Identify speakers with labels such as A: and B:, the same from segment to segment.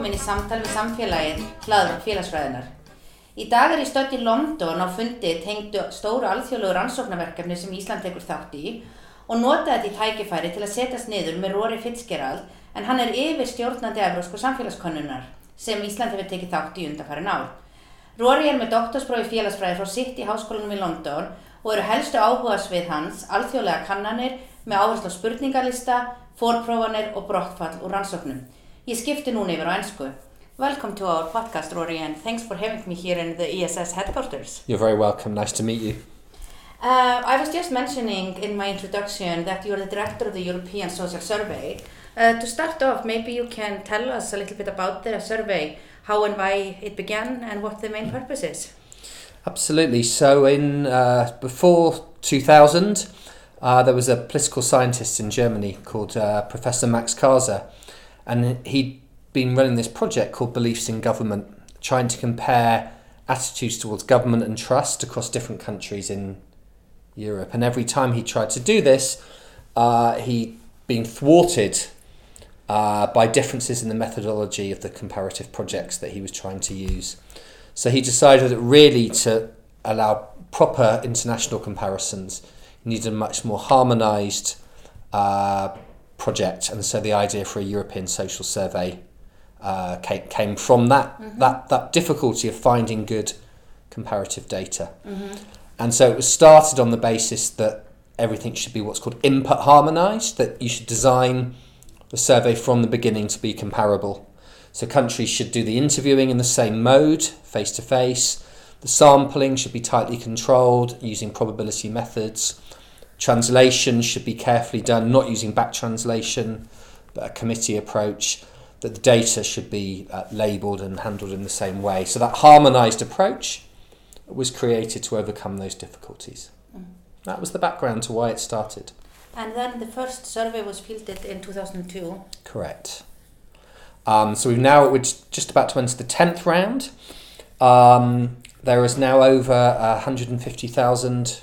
A: Velkomin í samtal við samfélagið hlaðvarp félagsfræðinar. Í dag er ég stödd í London á fundi tengdu stóru alþjóðlegu rannsóknarverkefni sem Ísland tekur þátt í og notaði þetta í tækifæri til að setjast niður með Rory Fitzgerald en hann er yfir stjórnandi evrósku samfélagskonnunar sem Ísland hefur tekið þátt í undanfærin ár. Rory er með doktorsprófi félagsfræði frá City háskólanum í London og eru helstu áhugasvið hans alþjóðlega kannanir með áherslu á spurningalista, fórprófanir og brottfall úr rannsóknum. Ég skipti núna yfir á ennsku. Welcome to our podcast, Rory, and thanks for having me here in the ESS headquarters.
B: You're very welcome. Nice to meet you.
A: Uh, I was just mentioning in my introduction that you're the director of the European Social Survey. Uh, to start off, maybe you can tell us a little bit about the survey, how and why it began, and what the main purpose is.
B: Absolutely. So, in uh, before 2000, uh, there was a political scientist in Germany called uh, Professor Max Kaase, and he'd been running this project called Beliefs in Government, trying to compare attitudes towards government and trust across different countries in Europe. And every time he tried to do this, uh, he'd been thwarted uh, by differences in the methodology of the comparative projects that he was trying to use. So he decided that really to allow proper international comparisons, needed a much more harmonised uh, project. And so the idea for a European social survey uh, came, came from that, that, that difficulty of finding good comparative data. And so it was started on the basis that everything should be what's called input harmonised, that you should design the survey from the beginning to be comparable. So countries should do the interviewing in the same mode, face to face. The sampling should be tightly controlled using probability methods. Translation should be carefully done, not using back translation, but a committee approach. That the data should be uh, labelled and handled in the same way. So that harmonised approach was created to overcome those difficulties. That was the background to why it started.
A: And then the first survey was fielded in 2002.
B: Correct. Um, so we've now we're just about to enter the tenth round. Um, there is now over uh, 150,000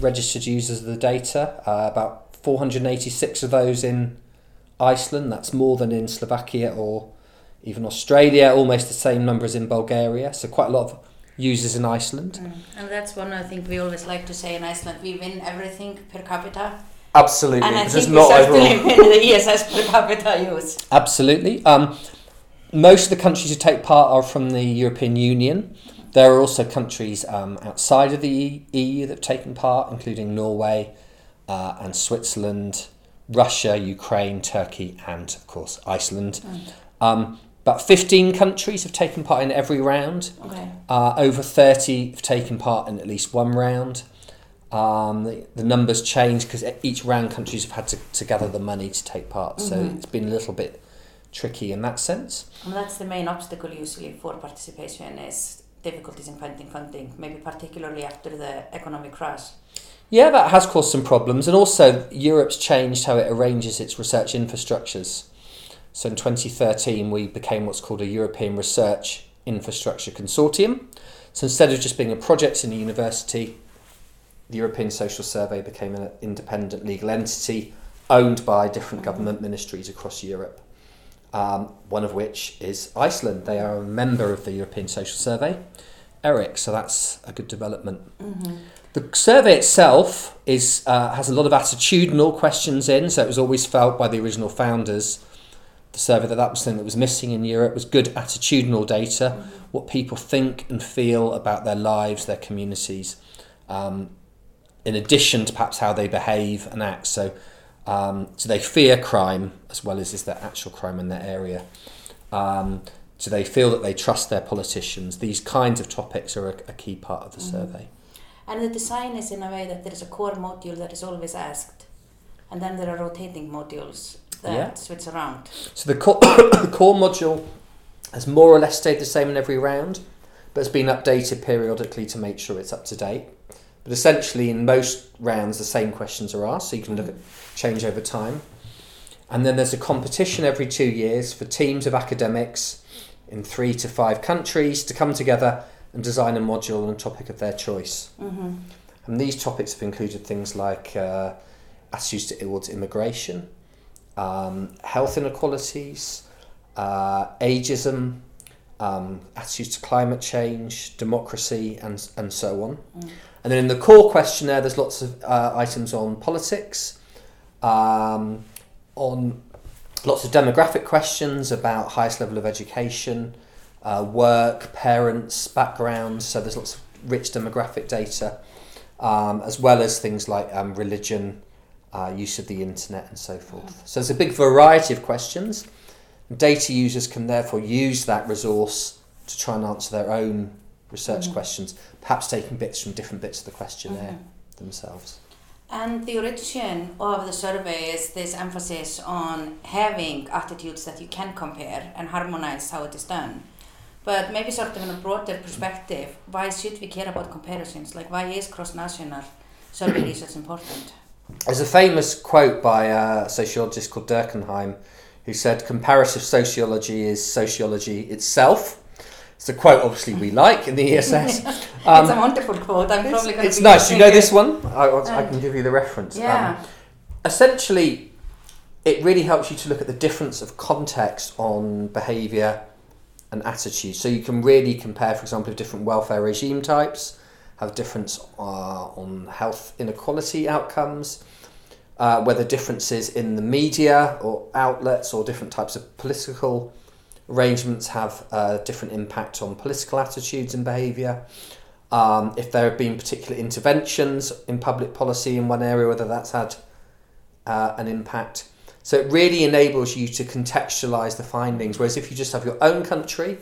B: registered users of the data. Uh, about 486 of those in Iceland. That's more than in Slovakia or even Australia. Almost the same number as in Bulgaria. So quite a lot of users in Iceland.
A: And that's one I think we always like to say in Iceland, we win everything per capita.
B: Absolutely.
A: And I
B: This is
A: think we
B: not
A: certainly
B: overall.
A: win the ESS per capita use.
B: Absolutely. Um, most of the countries who take part are from the European Union. There are also countries um, outside of the EU that have taken part, including Norway uh, and Switzerland, Russia, Ukraine, Turkey, and of course Iceland. Um, about 15 countries have taken part in every round.
A: Okay.
B: Uh, over 30 have taken part in at least one round. Um, the, the numbers change because each round countries have had to, to gather the money to take part. So it's been a little bit tricky in that sense.
A: And that's the main obstacle usually for participation is difficulties in finding funding, maybe particularly after the economic crash.
B: Yeah, that has caused some problems, and also Europe's changed how it arranges its research infrastructures. So in 2013, we became what's called a European Research Infrastructure Consortium. So instead of just being a project in a university, the European Social Survey became an independent legal entity owned by different government ministries across Europe. Um, one of which is Iceland. They are a member of the European Social Survey, ERIC, so that's a good development. The survey itself is uh, has a lot of attitudinal questions in, so it was always felt by the original founders, the survey that that was something that was missing in Europe was good attitudinal data, what people think and feel about their lives, their communities, um, in addition to perhaps how they behave and act. So Um, do they fear crime as well as is there actual crime in their area? Um, do they feel that they trust their politicians? These kinds of topics are a, a key part of the
A: Mm-hmm.
B: survey.
A: And the design is in a way that there is a core module that is always asked, and then there are rotating modules that
B: Yeah.
A: switch around.
B: So the core, the core module has more or less stayed the same in every round, but it's been updated periodically to make sure it's up to date. But essentially, in most rounds, the same questions are asked, so you can look at change over time. And then there's a competition every two years for teams of academics in three to five countries to come together and design a module on a topic of their choice.
A: Mm-hmm.
B: And these topics have included things like uh, attitudes towards immigration, um, health inequalities, uh, ageism, um, attitudes to climate change, democracy, and, and so on. And then in the core questionnaire, there's lots of uh, items on politics, um, on lots of demographic questions about highest level of education, uh, work, parents, backgrounds. So there's lots of rich demographic data, um, as well as things like um, religion, uh, use of the internet, and so forth. So there's a big variety of questions. Data users can therefore use that resource to try and answer their own research mm-hmm. questions, perhaps taking bits from different bits of the questionnaire mm-hmm. themselves.
A: And the origin of the survey is this emphasis on having attitudes that you can compare and harmonize how it is done. But maybe sort of in a broader perspective, why should we care about comparisons? Like, why is cross-national survey research important?
B: There's a famous quote by a sociologist called Durkheim who said, Comparative sociology is sociology itself. It's a quote, obviously, we like in the ESS.
A: it's
B: Um,
A: a wonderful quote. I'm probably going
B: it's nice. You know this one? I, I
A: Um,
B: can give you the reference. Um,
A: Yeah.
B: essentially, it really helps you to look at the difference of context on behaviour and attitude. So you can really compare, for example, different welfare regime types, have difference uh, on health inequality outcomes, uh, whether differences in the media or outlets or different types of political arrangements have a different impact on political attitudes and behaviour. Um, if there have been particular interventions in public policy in one area, whether that's had uh, an impact. So it really enables you to contextualize the findings. Whereas if you just have your own country,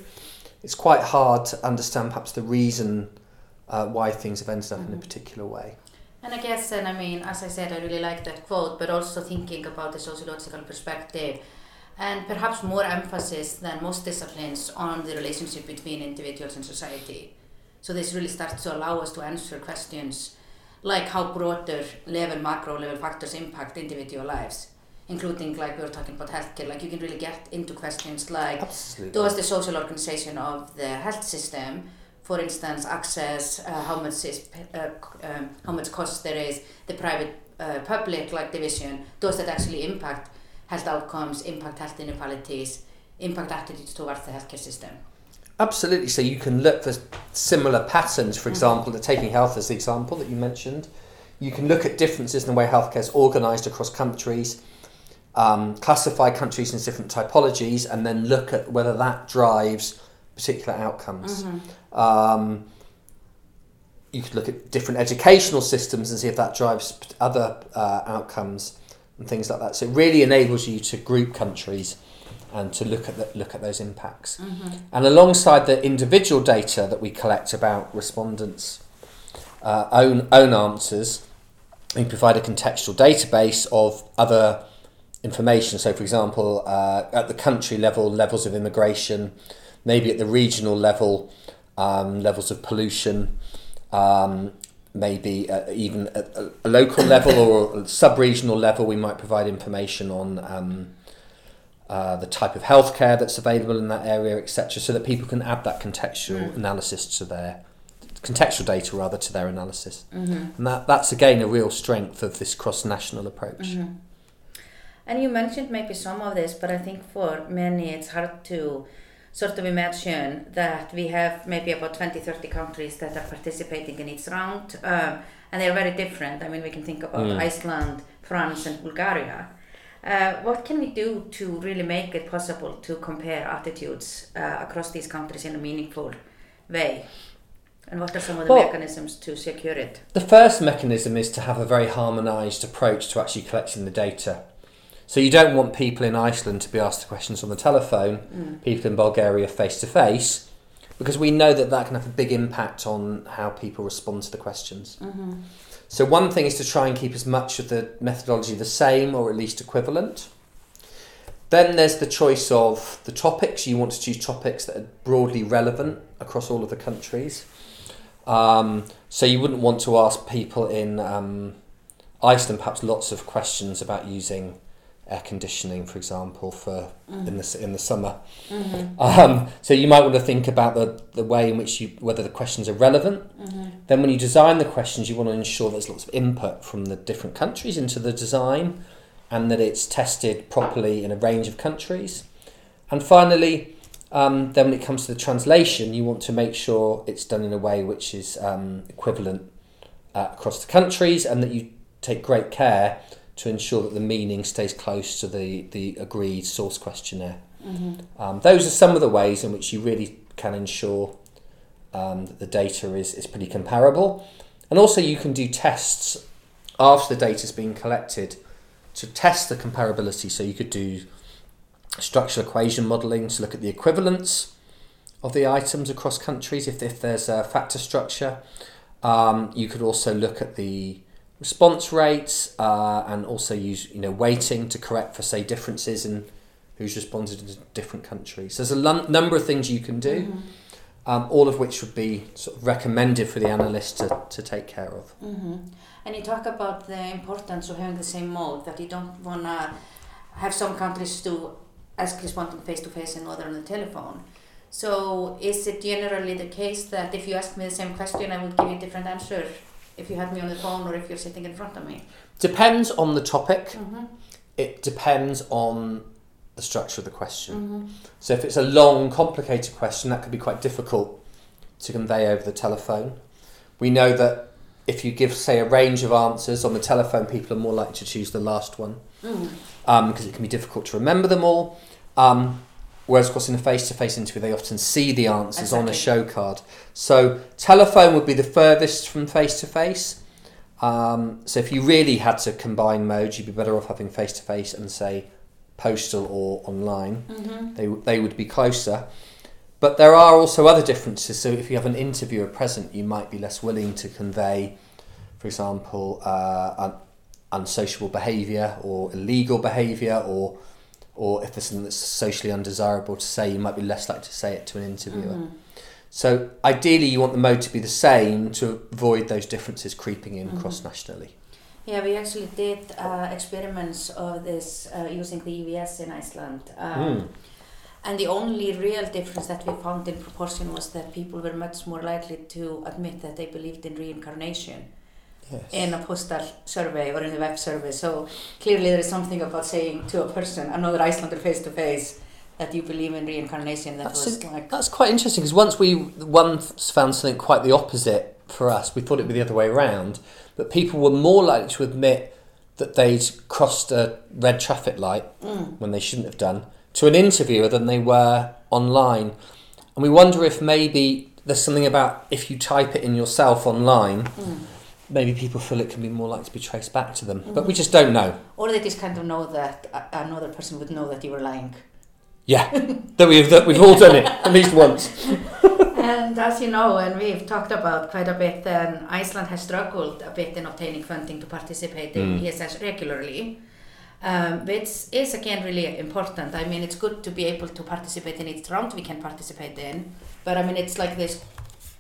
B: it's quite hard to understand perhaps the reason uh, why things have ended up in a particular way.
A: And I guess, and I mean, as I said, I really like that quote, but also thinking about the sociological perspective and perhaps more emphasis than most disciplines on the relationship between individuals and society. So this really starts to allow us to answer questions like how broader level, macro level factors impact individual lives, including like we were talking about healthcare, like you can really get into questions like
B: Absolutely.
A: does the social organization of the health system, for instance, access uh, how much is uh, um, how much cost there is, the private uh, public like division, does that actually impact health outcomes, impact health inequalities, impact attitudes towards the healthcare system?
B: Absolutely. So you can look for similar patterns. For example, the taking health as the example that you mentioned, you can look at differences in the way healthcare is organised across countries, um, classify countries in different typologies, and then look at whether that drives particular outcomes. Um, you could look at different educational systems and see if that drives other uh, outcomes and things like that. So it really enables you to group countries and to look at the, look at those impacts. And alongside the individual data that we collect about respondents' uh, own own answers, we provide a contextual database of other information. So, for example, uh, at the country level, levels of immigration, maybe at the regional level, um, levels of pollution, um, maybe uh, even at a, local level or sub-regional level, we might provide information on um, uh, the type of healthcare that's available in that area, etc., so that people can add that contextual analysis to their contextual data rather to their analysis, and that that's again a real strength of this cross-national approach.
A: And you mentioned maybe some of this, but I think for many it's hard to sort of imagine that we have maybe about 20, 30 countries that are participating in each round, um, and they're very different. I mean, we can think about Iceland, France, and Bulgaria. Uh, what can we do to really make it possible to compare attitudes uh, across these countries in a meaningful way? And what are some of the
B: Well-
A: mechanisms to secure it?
B: The first mechanism is to have a very harmonised approach to actually collecting the data. So you don't want people in Iceland to be asked questions on the telephone, people in Bulgaria face to face, because we know that that can have a big impact on how people respond to the questions. So one thing is to try and keep as much of the methodology the same or at least equivalent. Then there's the choice of the topics. You want to choose topics that are broadly relevant across all of the countries. Um, so you wouldn't want to ask people in um, Iceland perhaps lots of questions about using air conditioning, for example, for in the in the summer. Um, so you might want to think about the, the way in which you whether the questions are relevant. Then when you design the questions, you want to ensure there's lots of input from the different countries into the design, and that it's tested properly in a range of countries. And finally, um, then when it comes to the translation, you want to make sure it's done in a way which is um, equivalent uh, across the countries, and that you take great care to ensure that the meaning stays close to the, the agreed source questionnaire. Um, those are some of the ways in which you really can ensure um, that the data is, is pretty comparable. And also, you can do tests after the data's been collected to test the comparability. So, you could do structural equation modelling to look at the equivalence of the items across countries if, if there's a factor structure. Um, you could also look at the response rates uh, and also use you know weighting to correct for say differences in who's responded in different countries. There's a number of things you can do, um, all of which would be sort of recommended for the analyst to, to take care of.
A: And you talk about the importance of having the same mode, that you don't want to have some countries to ask responding face to face and other on the telephone. So is it generally the case that if you ask me the same question, I would give you a different answer if you had me on the phone or if you're sitting in front of me?
B: Depends on the topic.
A: Mm-hmm.
B: It depends on the structure of the question. So if it's a long, complicated question, that could be quite difficult to convey over the telephone. We know that if you give, say, a range of answers on the telephone, people are more likely to choose the last one because it can be difficult to remember them all. Um, whereas, of course, in a face-to-face interview, they often see the answers on a show card. So telephone would be the furthest from face-to-face. Um, so if you really had to combine modes, you'd be better off having face-to-face and say postal or online. They they would be closer. But there are also other differences. So if you have an interviewer present, you might be less willing to convey, for example, uh, un- unsociable behaviour or illegal behaviour, or or if there's something that's socially undesirable to say, you might be less likely to say it to an interviewer. So ideally, you want the mode to be the same to avoid those differences creeping in cross nationally.
A: Yeah, we actually did uh, experiments of this uh, using the EVS in Iceland. Um, And the only real difference that we found in proportion was that people were much more likely to admit that they believed in reincarnation
B: Yes.
A: in a postal survey or in a web survey. So clearly there is something about saying to a person, another Icelander face to face, that you believe in reincarnation. That
B: That's,
A: was
B: a-
A: like,
B: that's quite interesting because once we once found something quite the opposite for us, we thought it'd be the other way around. But people were more likely to admit that they'd crossed a red traffic light mm. when they shouldn't have done to an interviewer than they were online. And we wonder if maybe there's something about if you type it in yourself online, mm. Maybe people feel it can be more likely to be traced back to them. But we mm. just don't know.
A: or they just kind of know that another person would know that you were lying.
B: Yeah, that we've that we've all done it at least once.
A: And as you know, and we've talked about quite a bit, then Iceland has struggled a bit in obtaining funding to participate in mm. ESS regularly, um, which is again really important. I mean, it's good to be able to participate in each round we can participate in, but I mean, it's like this,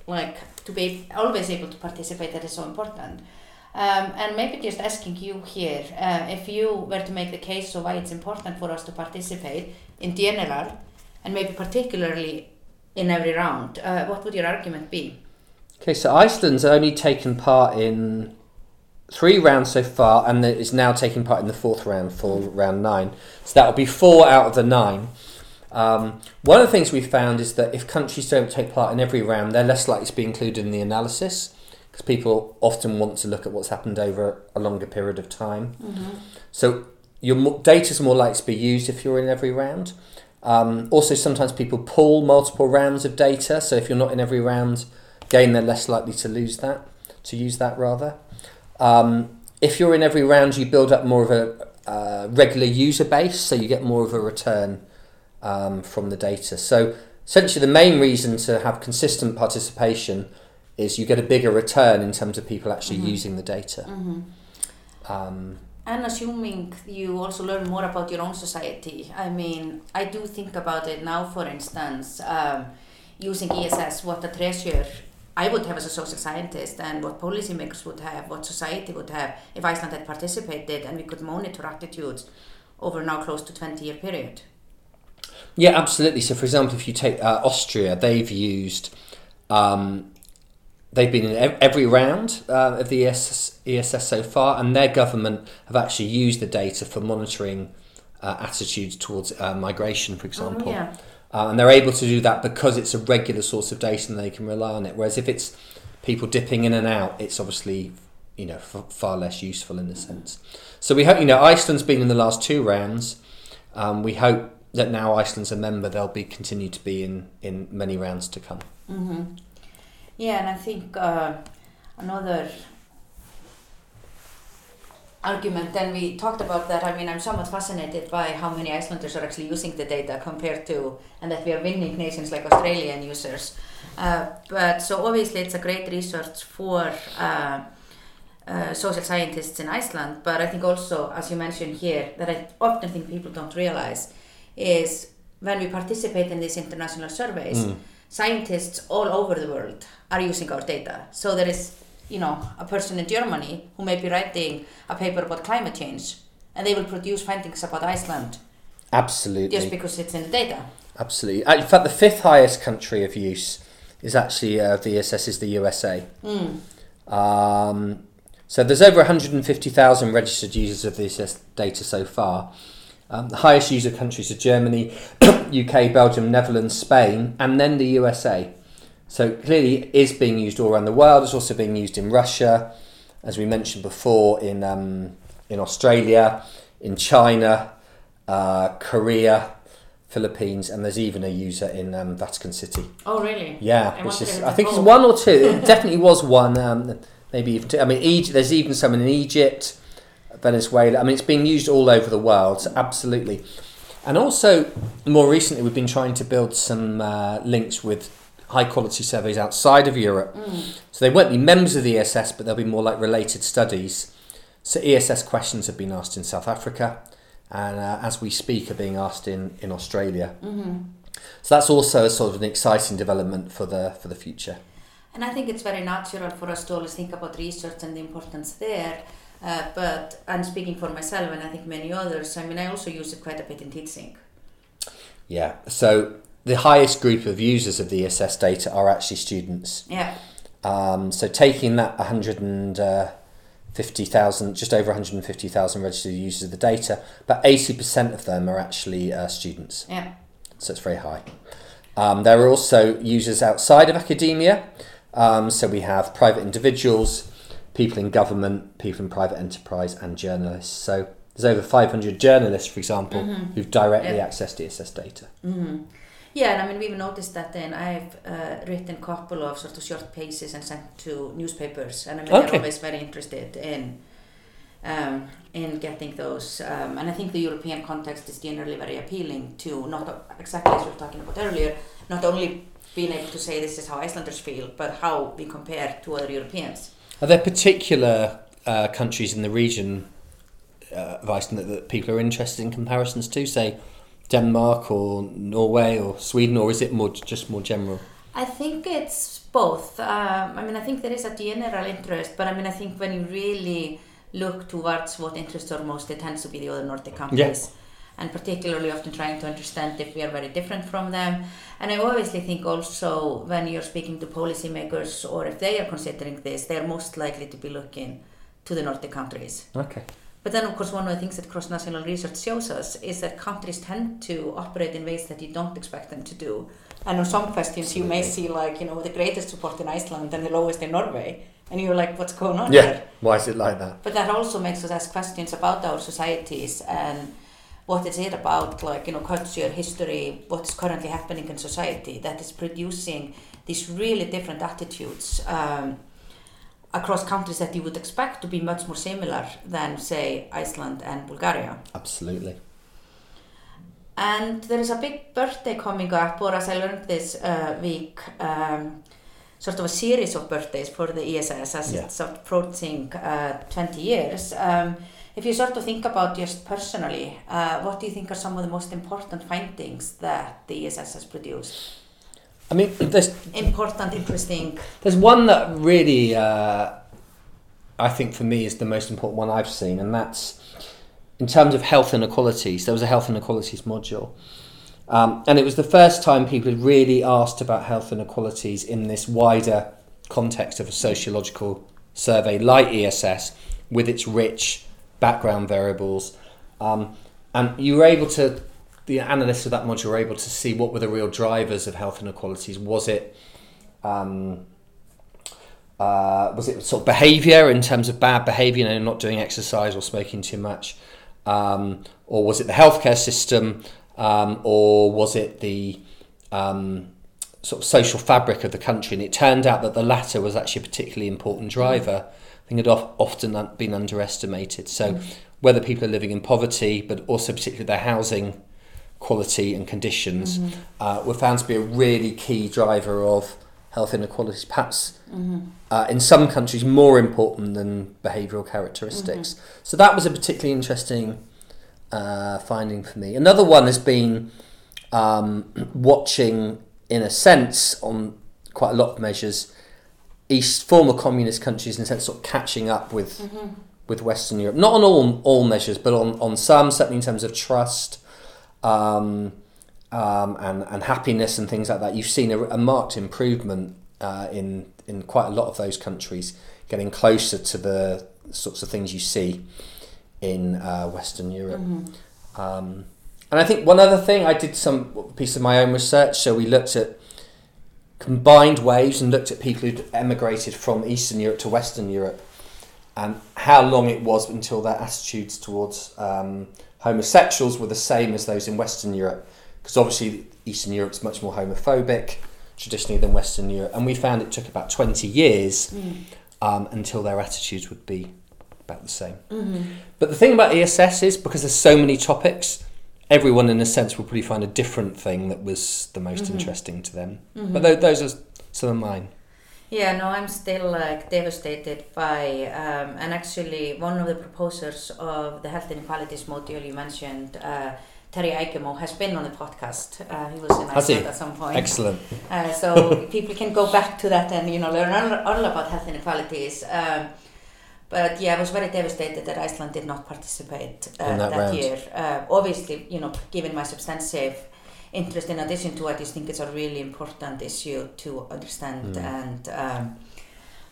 A: like to be always able to participate that is so important. Um, and maybe just asking you here, uh, if you were to make the case of why it's important for us to participate in general, and maybe particularly in every round, uh, what would your argument be?
B: Okay, so Iceland's only taken part in three rounds so far, and is now taking part in the fourth round for round nine. So that will be four out of the nine. Um, one of the things we found is that if countries don't take part in every round, they're less likely to be included in the analysis because people often want to look at what's happened over a longer period of time. So your data is more likely to be used if you're in every round. Um, also, sometimes people pull multiple rounds of data. So if you're not in every round, again, they're less likely to lose that, to use that rather. Um, if you're in every round, you build up more of a uh, regular user base, so you get more of a return um, from the data. So essentially, the main reason to have consistent participation is you get a bigger return in terms of people actually
A: Mm-hmm.
B: using the data. Um,
A: And assuming you also learn more about your own society. I mean, I do think about it now, for instance, um, using ESS, what a treasure I would have as a social scientist and what policymakers would have, what society would have if Iceland had participated and we could monitor attitudes over now close to 20 year period.
B: Yeah, absolutely. So, for example, if you take uh, Austria, they've used, um, they've been in every round uh, of the ESS, ESS so far, and their government have actually used the data for monitoring uh, attitudes towards uh, migration, for example.
A: yeah.
B: Uh, and they're able to do that because it's a regular source of data and they can rely on it. Whereas if it's people dipping in and out, it's obviously you know f- far less useful in a sense. So we hope you know Iceland's been in the last two rounds. Um, we hope that now Iceland's a member, they'll be continue to be in in many rounds to come.
A: Yeah, and I think uh, another argument, and we talked about that. I mean, I'm somewhat fascinated by how many Icelanders are actually using the data compared to, and that we are winning nations like Australian users. Uh, but so obviously, it's a great resource for. Uh, uh, social scientists in Iceland, but I think also, as you mentioned here, that I often think people don't realize is when we participate in these international surveys, scientists all over the world are using our data. So there is, you know, a person in Germany who may be writing a paper about climate change, and they will produce findings about Iceland
B: Absolutely.
A: just because it's in the data.
B: Absolutely. Uh, In fact, the fifth highest country of use is actually uh, the ESS is the USA. Um, so there's over 150,000 registered users of the ESS data so far. Um, the highest user countries are Germany, UK, Belgium, Netherlands, Spain, and then the USA. So clearly, it is being used all around the world. It's also being used in Russia, as we mentioned before, in um, in Australia, in China, uh, Korea, Philippines, and there's even a user in um, Vatican City.
A: Oh, really?
B: Yeah,
A: I
B: which is I think it's one or two. It definitely was one. Um, maybe even two. I mean, Egypt. There's even someone in Egypt, Venezuela. I mean, it's being used all over the world. So absolutely. And also, more recently, we've been trying to build some uh, links with high quality surveys outside of Europe. So they won't be members of the ESS, but they'll be more like related studies. So ESS questions have been asked in South Africa, and uh, as we speak, are being asked in in Australia. So that's also a sort of an exciting development for the for the future.
A: And I think it's very natural for us to always think about research and the importance there. Uh, but I'm speaking for myself, and I think many others. I mean, I also use it quite a bit in teaching.
B: Yeah. So the highest group of users of the ESS data are actually students.
A: Yeah.
B: Um, so taking that 150,000, just over 150,000 registered users of the data, but 80% of them are actually uh, students.
A: Yeah.
B: So it's very high. Um, there are also users outside of academia. Um, so we have private individuals, people in government, people in private enterprise, and journalists. So there's over 500 journalists, for example, who've directly
A: Yeah.
B: accessed ESS data.
A: Yeah, and I mean, we've noticed that then I've uh, written a couple of sort of short pieces and sent to newspapers, and I mean,
B: Okay.
A: they're always very interested in um, in getting those. Um, and I think the European context is generally very appealing to not exactly as we were talking about earlier, not only being able to say this is how Icelanders feel, but how we compare to other Europeans.
B: Are there particular uh, countries in the region uh, of Iceland that, that people are interested in comparisons to, say Denmark or Norway or Sweden, or is it more just more general?
A: I think it's both. Um, I mean, I think there is a general interest, but I mean, I think when you really look towards what interests us most, it tends to be the other Nordic countries. And particularly often trying to understand if we are very different from them. And I obviously think also when you're speaking to policymakers or if they are considering this, they're most likely to be looking to the Nordic countries.
B: Okay.
A: But then, of course, one of the things that cross national research shows us is that countries tend to operate in ways that you don't expect them to do. And on some questions, you may see, like, you know, the greatest support in Iceland and the lowest in Norway. And you're like, what's going on
B: Yeah.
A: here?
B: Why is it like that?
A: But that also makes us ask questions about our societies and what is it about, like, you know, culture, history, what's currently happening in society that is producing these really different attitudes um, across countries that you would expect to be much more similar than, say, Iceland and Bulgaria.
B: Absolutely.
A: And there is a big birthday coming up, or as I learned this uh, week, um, sort of a series of birthdays for the ESS as
B: Yeah.
A: it's approaching uh, 20 years. Um, if you sort of think about just personally, uh, what do you think are some of the most important findings that the ESS has produced?
B: I mean, there's
A: Important, interesting.
B: There's one that really, uh, I think for me is the most important one I've seen, and that's in terms of health inequalities. There was a health inequalities module, um, and it was the first time people had really asked about health inequalities in this wider context of a sociological survey like ESS, with its rich background variables, um, and you were able to. The analysts of that module were able to see what were the real drivers of health inequalities. Was it um, uh, was it sort of behaviour in terms of bad behaviour, you know, not doing exercise or smoking too much, um, or was it the healthcare system, um, or was it the um, sort of social fabric of the country? And it turned out that the latter was actually a particularly important driver. I think had often been underestimated. So whether people are living in poverty, but also particularly their housing quality and conditions, uh, were found to be a really key driver of health inequalities, perhaps uh, in some countries more important than behavioural characteristics. So that was a particularly interesting uh, finding for me. Another one has been um, watching, in a sense, on quite a lot of measures, East former communist countries in a sense sort of catching up with with Western Europe. Not on all all measures, but on, on some, certainly in terms of trust um, um, and and happiness and things like that. You've seen a, a marked improvement uh, in in quite a lot of those countries, getting closer to the sorts of things you see in uh, Western Europe. Um, and I think one other thing, I did some piece of my own research. So we looked at combined waves and looked at people who'd emigrated from Eastern Europe to Western Europe and how long it was until their attitudes towards um, homosexuals were the same as those in Western Europe. Because obviously, Eastern Europe's much more homophobic traditionally than Western Europe. And we found it took about 20 years um, until their attitudes would be about the same. But the thing about ESS is because there's so many topics, everyone in a sense will probably find a different thing that was the most interesting to them. But tho- those are some of mine.
A: Yeah, no, I'm still like devastated by, um, and actually one of the proposers of the health inequalities module you mentioned, uh, Terje Eikemo, has been on the podcast. Uh, he was in? Iceland at some point.
B: Excellent.
A: Uh, so people can go back to that and you know learn all, all about health inequalities. Um, but yeah, I was very devastated that Iceland did not participate uh,
B: that
A: that, year. Uh, obviously, you know, given my substantive interest in addition to, I just think it's a really important issue to understand.
B: Mm.
A: And um,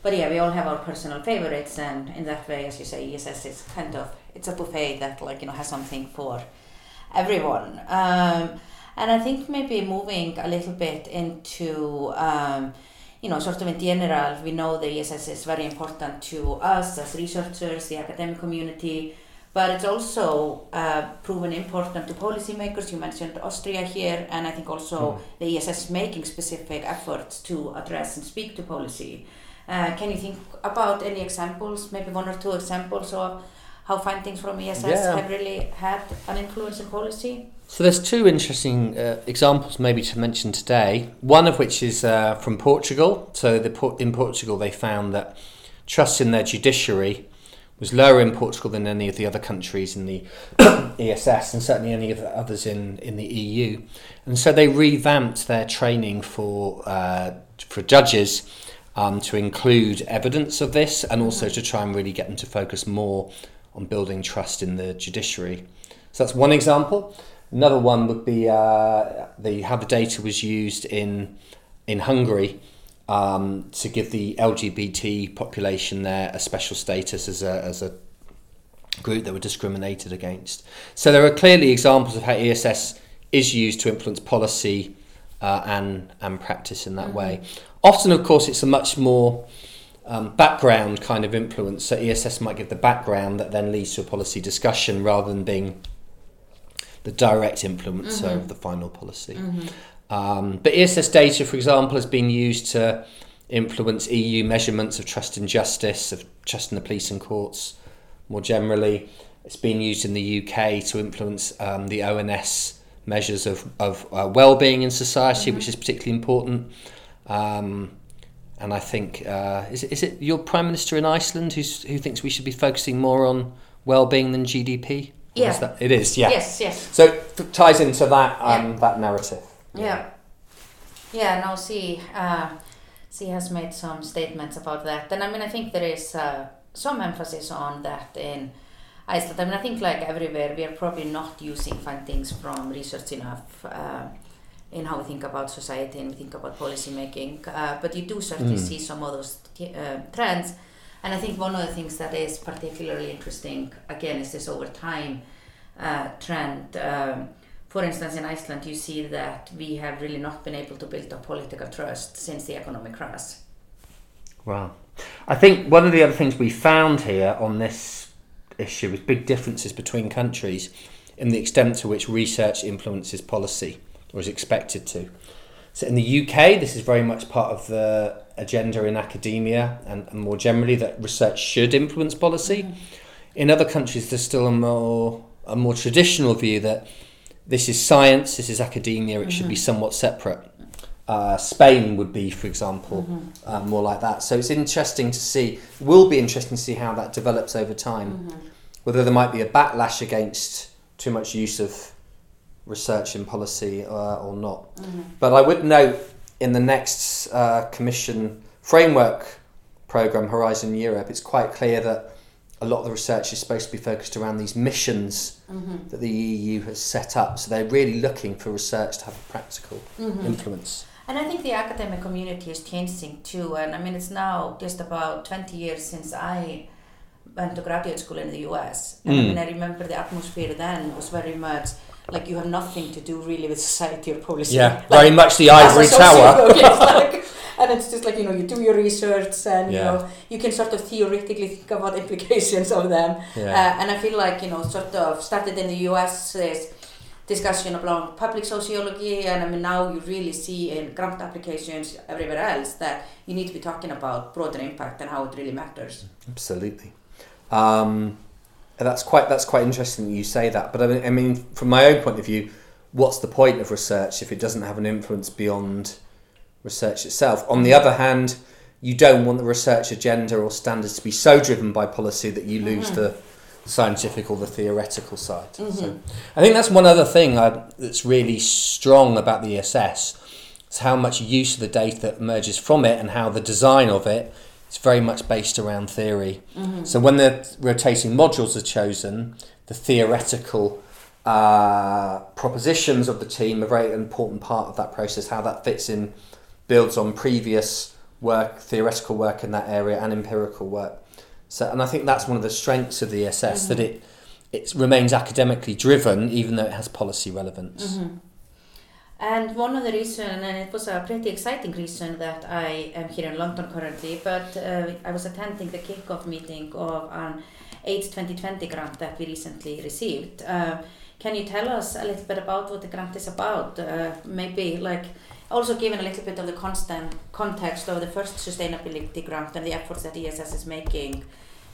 A: but yeah, we all have our personal favorites, and in that way, as you say, ESS is kind of it's a buffet that like you know has something for everyone. Um, and I think maybe moving a little bit into, um, you know, sort of in general, we know the ESS is very important to us as researchers, the academic community, but it's also uh, proven important to policymakers. You mentioned Austria here, and I think also the ESS is making specific efforts to address and speak to policy. Uh, can you think about any examples, maybe one or two examples of how findings from ESS
B: Yeah.
A: have really had an influence in policy?
B: So there's two interesting uh, examples maybe to mention today. One of which is uh, from Portugal. So the, in Portugal they found that trust in their judiciary was lower in Portugal than any of the other countries in the ESS and certainly any of the others in, in the EU. And so they revamped their training for uh, for judges um, to include evidence of this and also to try and really get them to focus more on building trust in the judiciary. So that's one example. Another one would be uh, the how the data was used in in Hungary um, to give the LGBT population there a special status as a as a group that were discriminated against. So there are clearly examples of how ESS is used to influence policy uh, and and practice in that way. Often, of course, it's a much more um, background kind of influence. So ESS might give the background that then leads to a policy discussion rather than being the direct influencer of the final policy. Um, but ESS data, for example, has been used to influence EU measurements of trust in justice, of trust in the police and courts more generally. It's been used in the UK to influence um, the ONS measures of, of uh, well-being in society, which is particularly important. Um, and I think uh, is it, is it your prime minister in Iceland who's, who thinks we should be focusing more on well-being than GDP?
A: Yeah.
B: is that- it is. Yeah.
A: Yes, yes.
B: So it ties into that um,
A: Yeah.
B: that narrative.
A: Yeah. Yeah, no, she, uh, she has made some statements about that. And I mean, I think there is uh, some emphasis on that in Iceland. I mean, I think like everywhere, we are probably not using findings from research enough uh, in how we think about society and we think about policy making. Uh, but you do certainly see some of those uh, trends. And I think one of the things that is particularly interesting, again, is this over time uh, trend. Um, for instance, in Iceland, you see that we have really not been able to build up political trust since the economic crash.
B: Wow. I think one of the other things we found here on this issue is big differences between countries in the extent to which research influences policy or is expected to. So in the UK, this is very much part of the agenda in academia and, and more generally that research should influence policy. In other countries, there's still a more a more traditional view that this is science, this is academia, it should be somewhat separate. Uh, Spain would be, for example, uh, more like that. So it's interesting to see, will be interesting to see how that develops over time. Whether there might be a backlash against too much use of research in policy uh, or not. But I would note in the next uh, Commission framework program, Horizon Europe, it's quite clear that a lot of the research is supposed to be focused around these missions that the EU has set up. So they're really looking for research to have a practical influence.
A: And I think the academic community is changing too. And I mean, it's now just about 20 years since I went to graduate school in the US. And I mean, I remember the atmosphere then was very much like you have nothing to do really with society or policy.
B: Yeah,
A: Like,
B: very much the ivory tower.
A: it's like- and it's just like, you know, you do your research and, you know, you can sort of theoretically think about implications of them.
B: Yeah.
A: Uh, and I feel like, you know, sort of started in the US this discussion about public sociology and I mean now you really see in grant applications everywhere else that you need to be talking about broader impact and how it really matters.
B: Absolutely. Um, and that's quite that's quite interesting that you say that. But I mean, I mean, from my own point of view, what's the point of research if it doesn't have an influence beyond research itself? On the other hand, you don't want the research agenda or standards to be so driven by policy that you lose mm-hmm. the scientific or the theoretical side. So mm-hmm. I think that's one other thing I, that's really strong about the ESS. Is how much use of the data that emerges from it and how the design of it is very much based around theory. Mm-hmm. So when the rotating modules are chosen, the theoretical uh, propositions of the team are a very important part of that process. How that fits in builds on previous work, theoretical work in that area, and empirical work. So, and I think that's one of the strengths of the ESS that mm-hmm. it it remains academically driven, even though it has policy relevance. Mm-hmm.
A: And one of the reason, and it was a pretty exciting reason that I am here in London currently, but uh, I was attending the kickoff meeting of an H2020 grant that we recently received. Uh, can you tell us a little bit about what the grant is about? Uh, maybe like also given a little bit of the constant context of the first sustainability grant and the efforts that ESS is making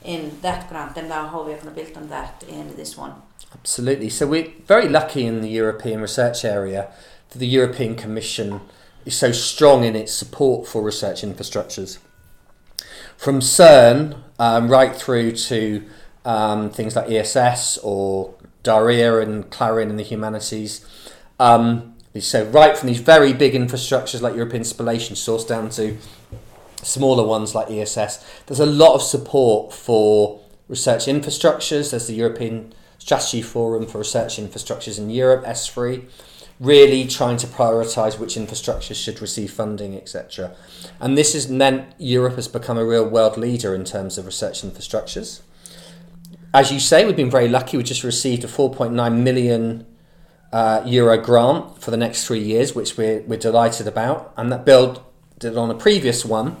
A: in that grant and now how we are going to build on that in this one.
B: Absolutely. So we're very lucky in the European research area that the European Commission is so strong in its support for research infrastructures. From CERN um, right through to um, things like ESS or DARIAH and CLARIN in the humanities. Um, so right from these very big infrastructures like European Spallation Source down to smaller ones like ESS, there's a lot of support for research infrastructures. There's the European Strategy Forum for Research Infrastructures in Europe, ESFRI, really trying to prioritise which infrastructures should receive funding, etc. And this has meant Europe has become a real world leader in terms of research infrastructures. As you say, we've been very lucky. We just received a 4.9 million uh, euro grant for the next three years, which we're, we're delighted about. And that build did on a previous one.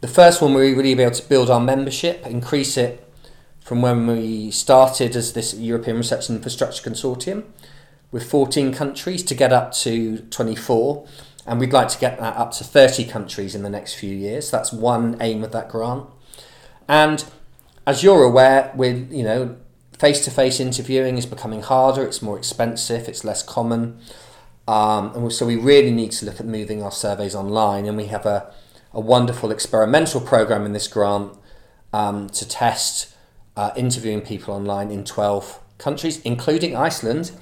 B: The first one, we really able to build our membership, increase it from when we started as this European Research Infrastructure Consortium with 14 countries to get up to 24, and we'd like to get that up to 30 countries in the next few years. That's one aim of that grant. And as you're aware, with you know, face-to-face interviewing is becoming harder. It's more expensive. It's less common, um, and so we really need to look at moving our surveys online. And we have a, a wonderful experimental program in this grant um, to test uh, interviewing people online in 12 countries, including Iceland,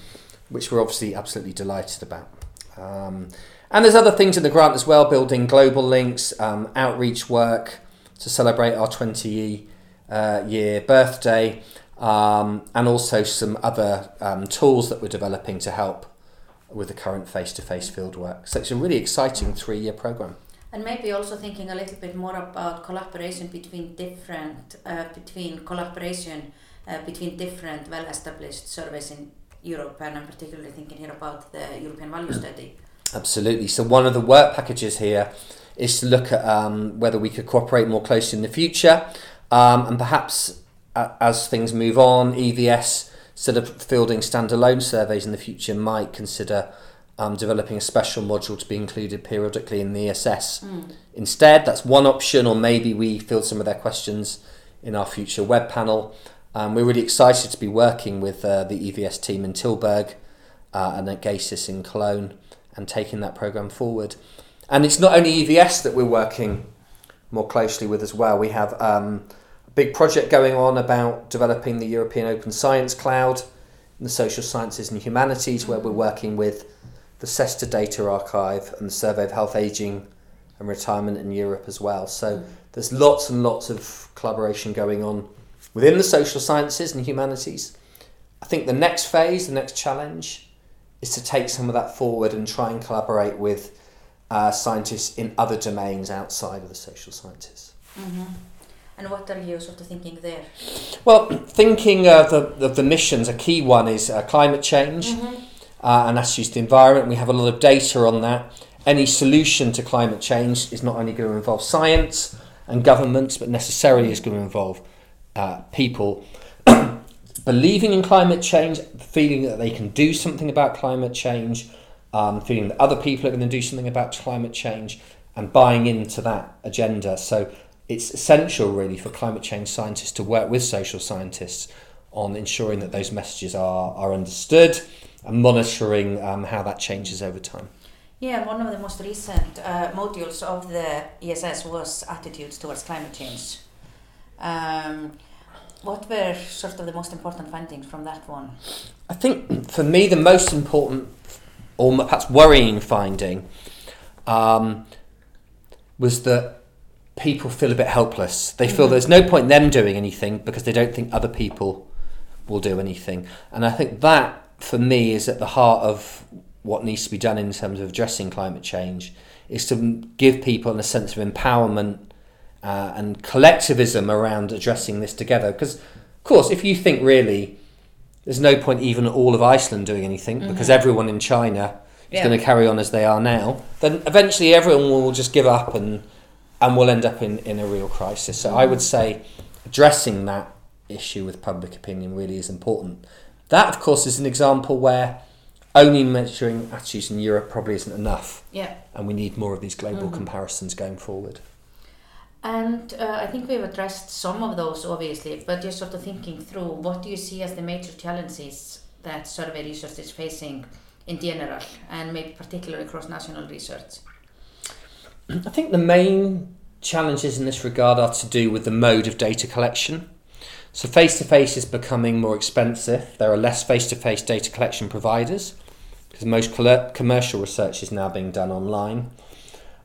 B: which we're obviously absolutely delighted about. Um, and there's other things in the grant as well, building global links, um, outreach work to celebrate our 20 uh, year birthday, um, and also some other um, tools that we're developing to help with the current face to face field work. So it's a really exciting three year program.
A: And maybe also thinking a little bit more about collaboration between different, uh, between collaboration uh, between different well-established surveys in Europe, and I'm particularly thinking here about the European Value Study.
B: Absolutely. So one of the work packages here is to look at um, whether we could cooperate more closely in the future, um, and perhaps uh, as things move on, EVS instead of fielding standalone surveys in the future might consider um, developing a special module to be included periodically in the ESS. Mm. Instead, that's one option, or maybe we field some of their questions in our future web panel. Um, we're really excited to be working with uh, the EVS team in Tilburg uh, and at GESIS in Cologne and taking that program forward. And it's not only EVS that we're working more closely with as well. We have um, a big project going on about developing the European Open Science Cloud in the social sciences and humanities, where we're working with the CESSDA Data Archive and the Survey of Health, Aging and Retirement in Europe as well. So there's lots and lots of collaboration going on within the social sciences and humanities. I think the next phase, the next challenge, is to take some of that forward and try and collaborate with uh, scientists in other domains outside of the social sciences.
A: Mm-hmm. And what are you sort of thinking there?
B: Well, thinking of the, of the missions, a key one is uh, climate change. Mm-hmm uh, and that's just the environment. We have a lot of data on that. Any solution to climate change is not only going to involve science and governments, but necessarily is going to involve uh, people believing in climate change, feeling that they can do something about climate change, um, feeling that other people are going to do something about climate change, and buying into that agenda. So it's essential, really, for climate change scientists to work with social scientists on ensuring that those messages are, are understood and monitoring um, how that changes over time.
A: Yeah, one of the most recent uh, modules of the ESS was attitudes towards climate change. Um, what were sort of the most important findings from that one?
B: I think for me the most important, or perhaps worrying finding, um, was that people feel a bit helpless. They feel mm-hmm. there's no point in them doing anything because they don't think other people will do anything. And I think that for me is at the heart of what needs to be done in terms of addressing climate change is to give people a sense of empowerment uh, and collectivism around addressing this together. Because, of course, if you think really, there's no point even all of Iceland doing anything mm-hmm. because everyone in China is yeah. going to carry on as they are now, then eventually everyone will just give up and and we'll end up in, in a real crisis. So mm-hmm. I would say addressing that issue with public opinion really is important. That, of course, is an example where only measuring attitudes in Europe probably isn't enough.
A: Yeah.
B: And we need more of these global mm-hmm. comparisons going forward.
A: And uh, I think we've addressed some of those, obviously, but just sort of thinking through what do you see as the major challenges that survey research is facing in general, and maybe particularly across national research?
B: I think the main challenges in this regard are to do with the mode of data collection. So face to face is becoming more expensive. There are less face to face data collection providers because most commercial research is now being done online.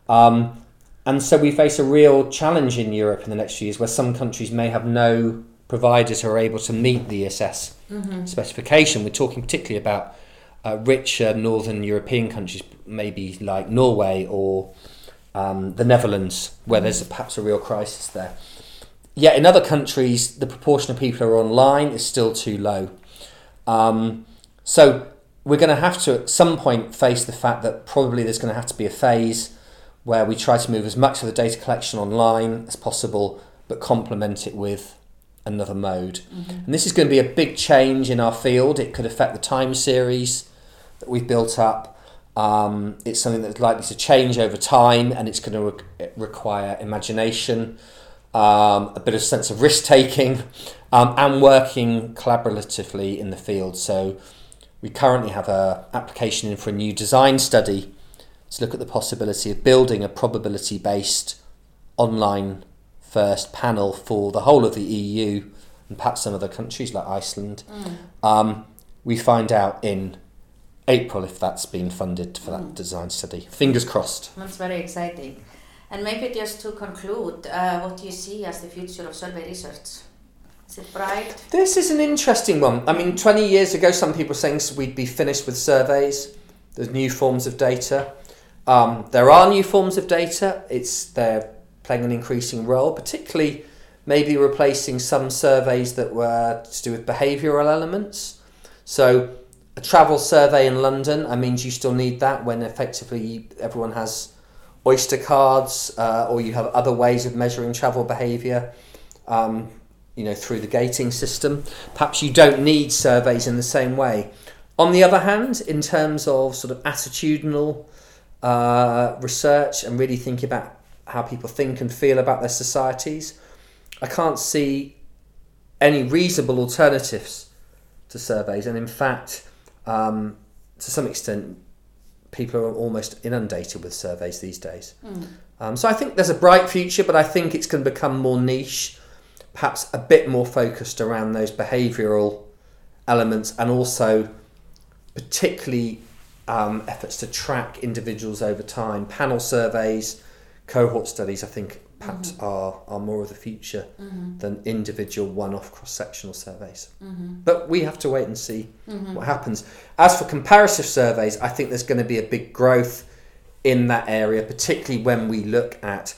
B: Um, and so we face a real challenge in Europe in the next few years where some countries may have no providers who are able to meet the ESS mm-hmm. specification. We're talking particularly about uh, richer northern European countries, maybe like Norway or um, the Netherlands, where mm-hmm. there's a, perhaps a real crisis there. Yet in other countries, the proportion of people who are online is still too low. Um, so we're going to have to at some point face the fact that probably there's going to have to be a phase where we try to move as much of the data collection online as possible, but complement it with another mode. Mm-hmm. And this is going to be a big change in our field. It could affect the time series that we've built up. Um, it's something that's likely to change over time and it's going to re- require imagination, um, a bit of sense of risk taking, um, and working collaboratively in the field. So we currently have an application in for a new design study to look at the possibility of building a probability based online first panel for the whole of the EU and perhaps some other countries like Iceland. Mm. Um, we find out in April if that's been funded for that mm. design study. Fingers crossed.
A: That's very exciting. And maybe just to conclude, uh, what do you see as the future of survey research? Is it bright?
B: This is an interesting one. I mean, 20 years ago, some people were saying we'd be finished with surveys. There's new forms of data. Um, there are new forms of data. It's they're playing an increasing role, particularly maybe replacing some surveys that were to do with behavioural elements. So a travel survey in London, I mean, you still need that when effectively everyone has Oyster cards uh, or you have other ways of measuring travel behaviour. Um, you know, through the gating system. Perhaps you don't need surveys in the same way. On the other hand, in terms of sort of attitudinal uh, research and really think about how people think and feel about their societies, I can't see any reasonable alternatives to surveys. And in fact, um, to some extent, people are almost inundated with surveys these days. Mm. Um, so I think there's a bright future, but I think it's going to become more niche, perhaps a bit more focused around those behavioural elements and also particularly um, efforts to track individuals over time. Panel surveys, cohort studies, I think perhaps mm-hmm. are, are more of the future mm-hmm. than individual one off cross sectional surveys. Mm-hmm. But we have to wait and see mm-hmm. what happens. As for comparative surveys, I think there's going to be a big growth in that area, particularly when we look at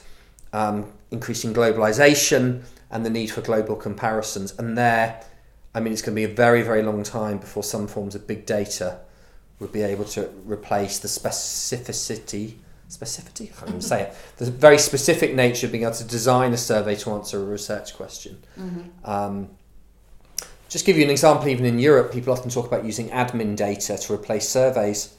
B: um, increasing globalization and the need for global comparisons. And there, I mean, it's going to be a very, very long time before some forms of big data would be able to replace the specificity specificity, I can't even say it, the very specific nature of being able to design a survey to answer a research question. Mm-hmm. Um, just give you an example, even in Europe, people often talk about using admin data to replace surveys.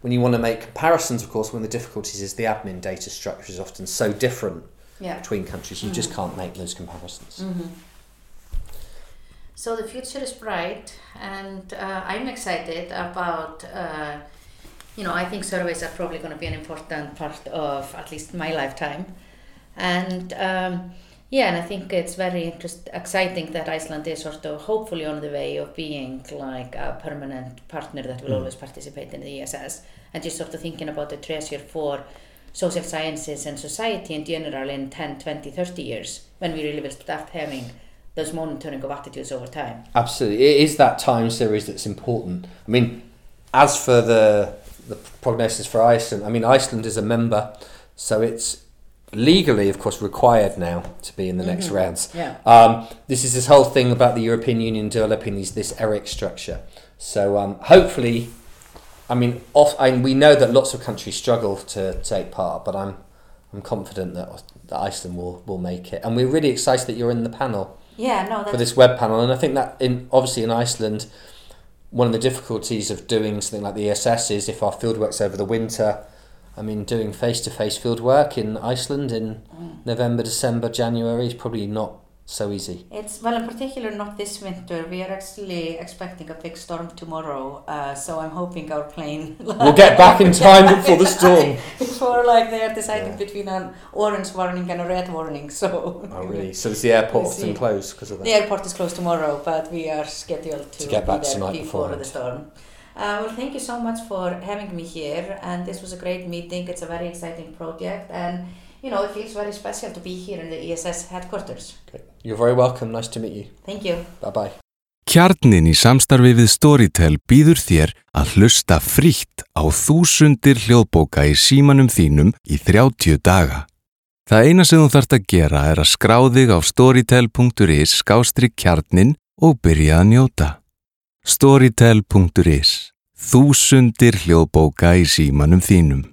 B: When you want to make comparisons, of course, one of the difficulties is the admin data structure is often so different yeah. between countries, you mm-hmm. just can't make those comparisons. Mm-hmm.
A: So the future is bright, and uh, I'm excited about. Uh, you know, I think surveys are probably going to be an important part of at least my lifetime. And um, yeah, and I think it's very interest, exciting that Iceland is sort of hopefully on the way of being like a permanent partner that will mm. always participate in the ESS. And just sort of thinking about the treasure for social sciences and society in general in 10, 20, 30 years when we really will start having those monitoring of attitudes over time.
B: Absolutely. It is that time series that's important. I mean, as for the the prognosis for Iceland. I mean, Iceland is a member, so it's legally, of course, required now to be in the mm-hmm. next rounds.
A: Yeah.
B: Um, this is this whole thing about the European Union developing these this ERIC structure. So um, hopefully, I mean, off, I we know that lots of countries struggle to take part, but I'm I'm confident that, that Iceland will will make it, and we're really excited that you're in the panel.
A: Yeah, no,
B: for this web panel, and I think that in obviously in Iceland one of the difficulties of doing something like the ESS is if our fieldwork's over the winter. I mean, doing face to face fieldwork in Iceland in mm. November, December, January is probably not so easy.
A: It's well, in particular, not this winter. We are actually expecting a big storm tomorrow, uh, so I'm hoping our plane.
B: we'll get back in time before the storm.
A: before, like, they're deciding yeah. between an orange warning and a red warning. So.
B: Oh really? So is the airport often closed because of that?
A: The airport is closed tomorrow, but we are scheduled to,
B: to get back
A: be
B: there
A: before the storm. Uh, well, thank you so much for having me here, and this was a great meeting. It's a very exciting project, and you know, it feels very special to be here in the ESS headquarters.
B: Okay. You're very welcome. Nice to meet you.
A: Thank you.
B: Bye bye.
C: Kjarnin í samstarfi við Storytel býður þér að hlusta frítt á þúsundir hljóðbóka í símanum þínum í 30 daga. Það eina sem þú þarfst að gera er að skráðig á storytel.is skástri kjarnin og byrja að njóta. Storytel.is Þúsundir hljóðbóka í símanum þínum.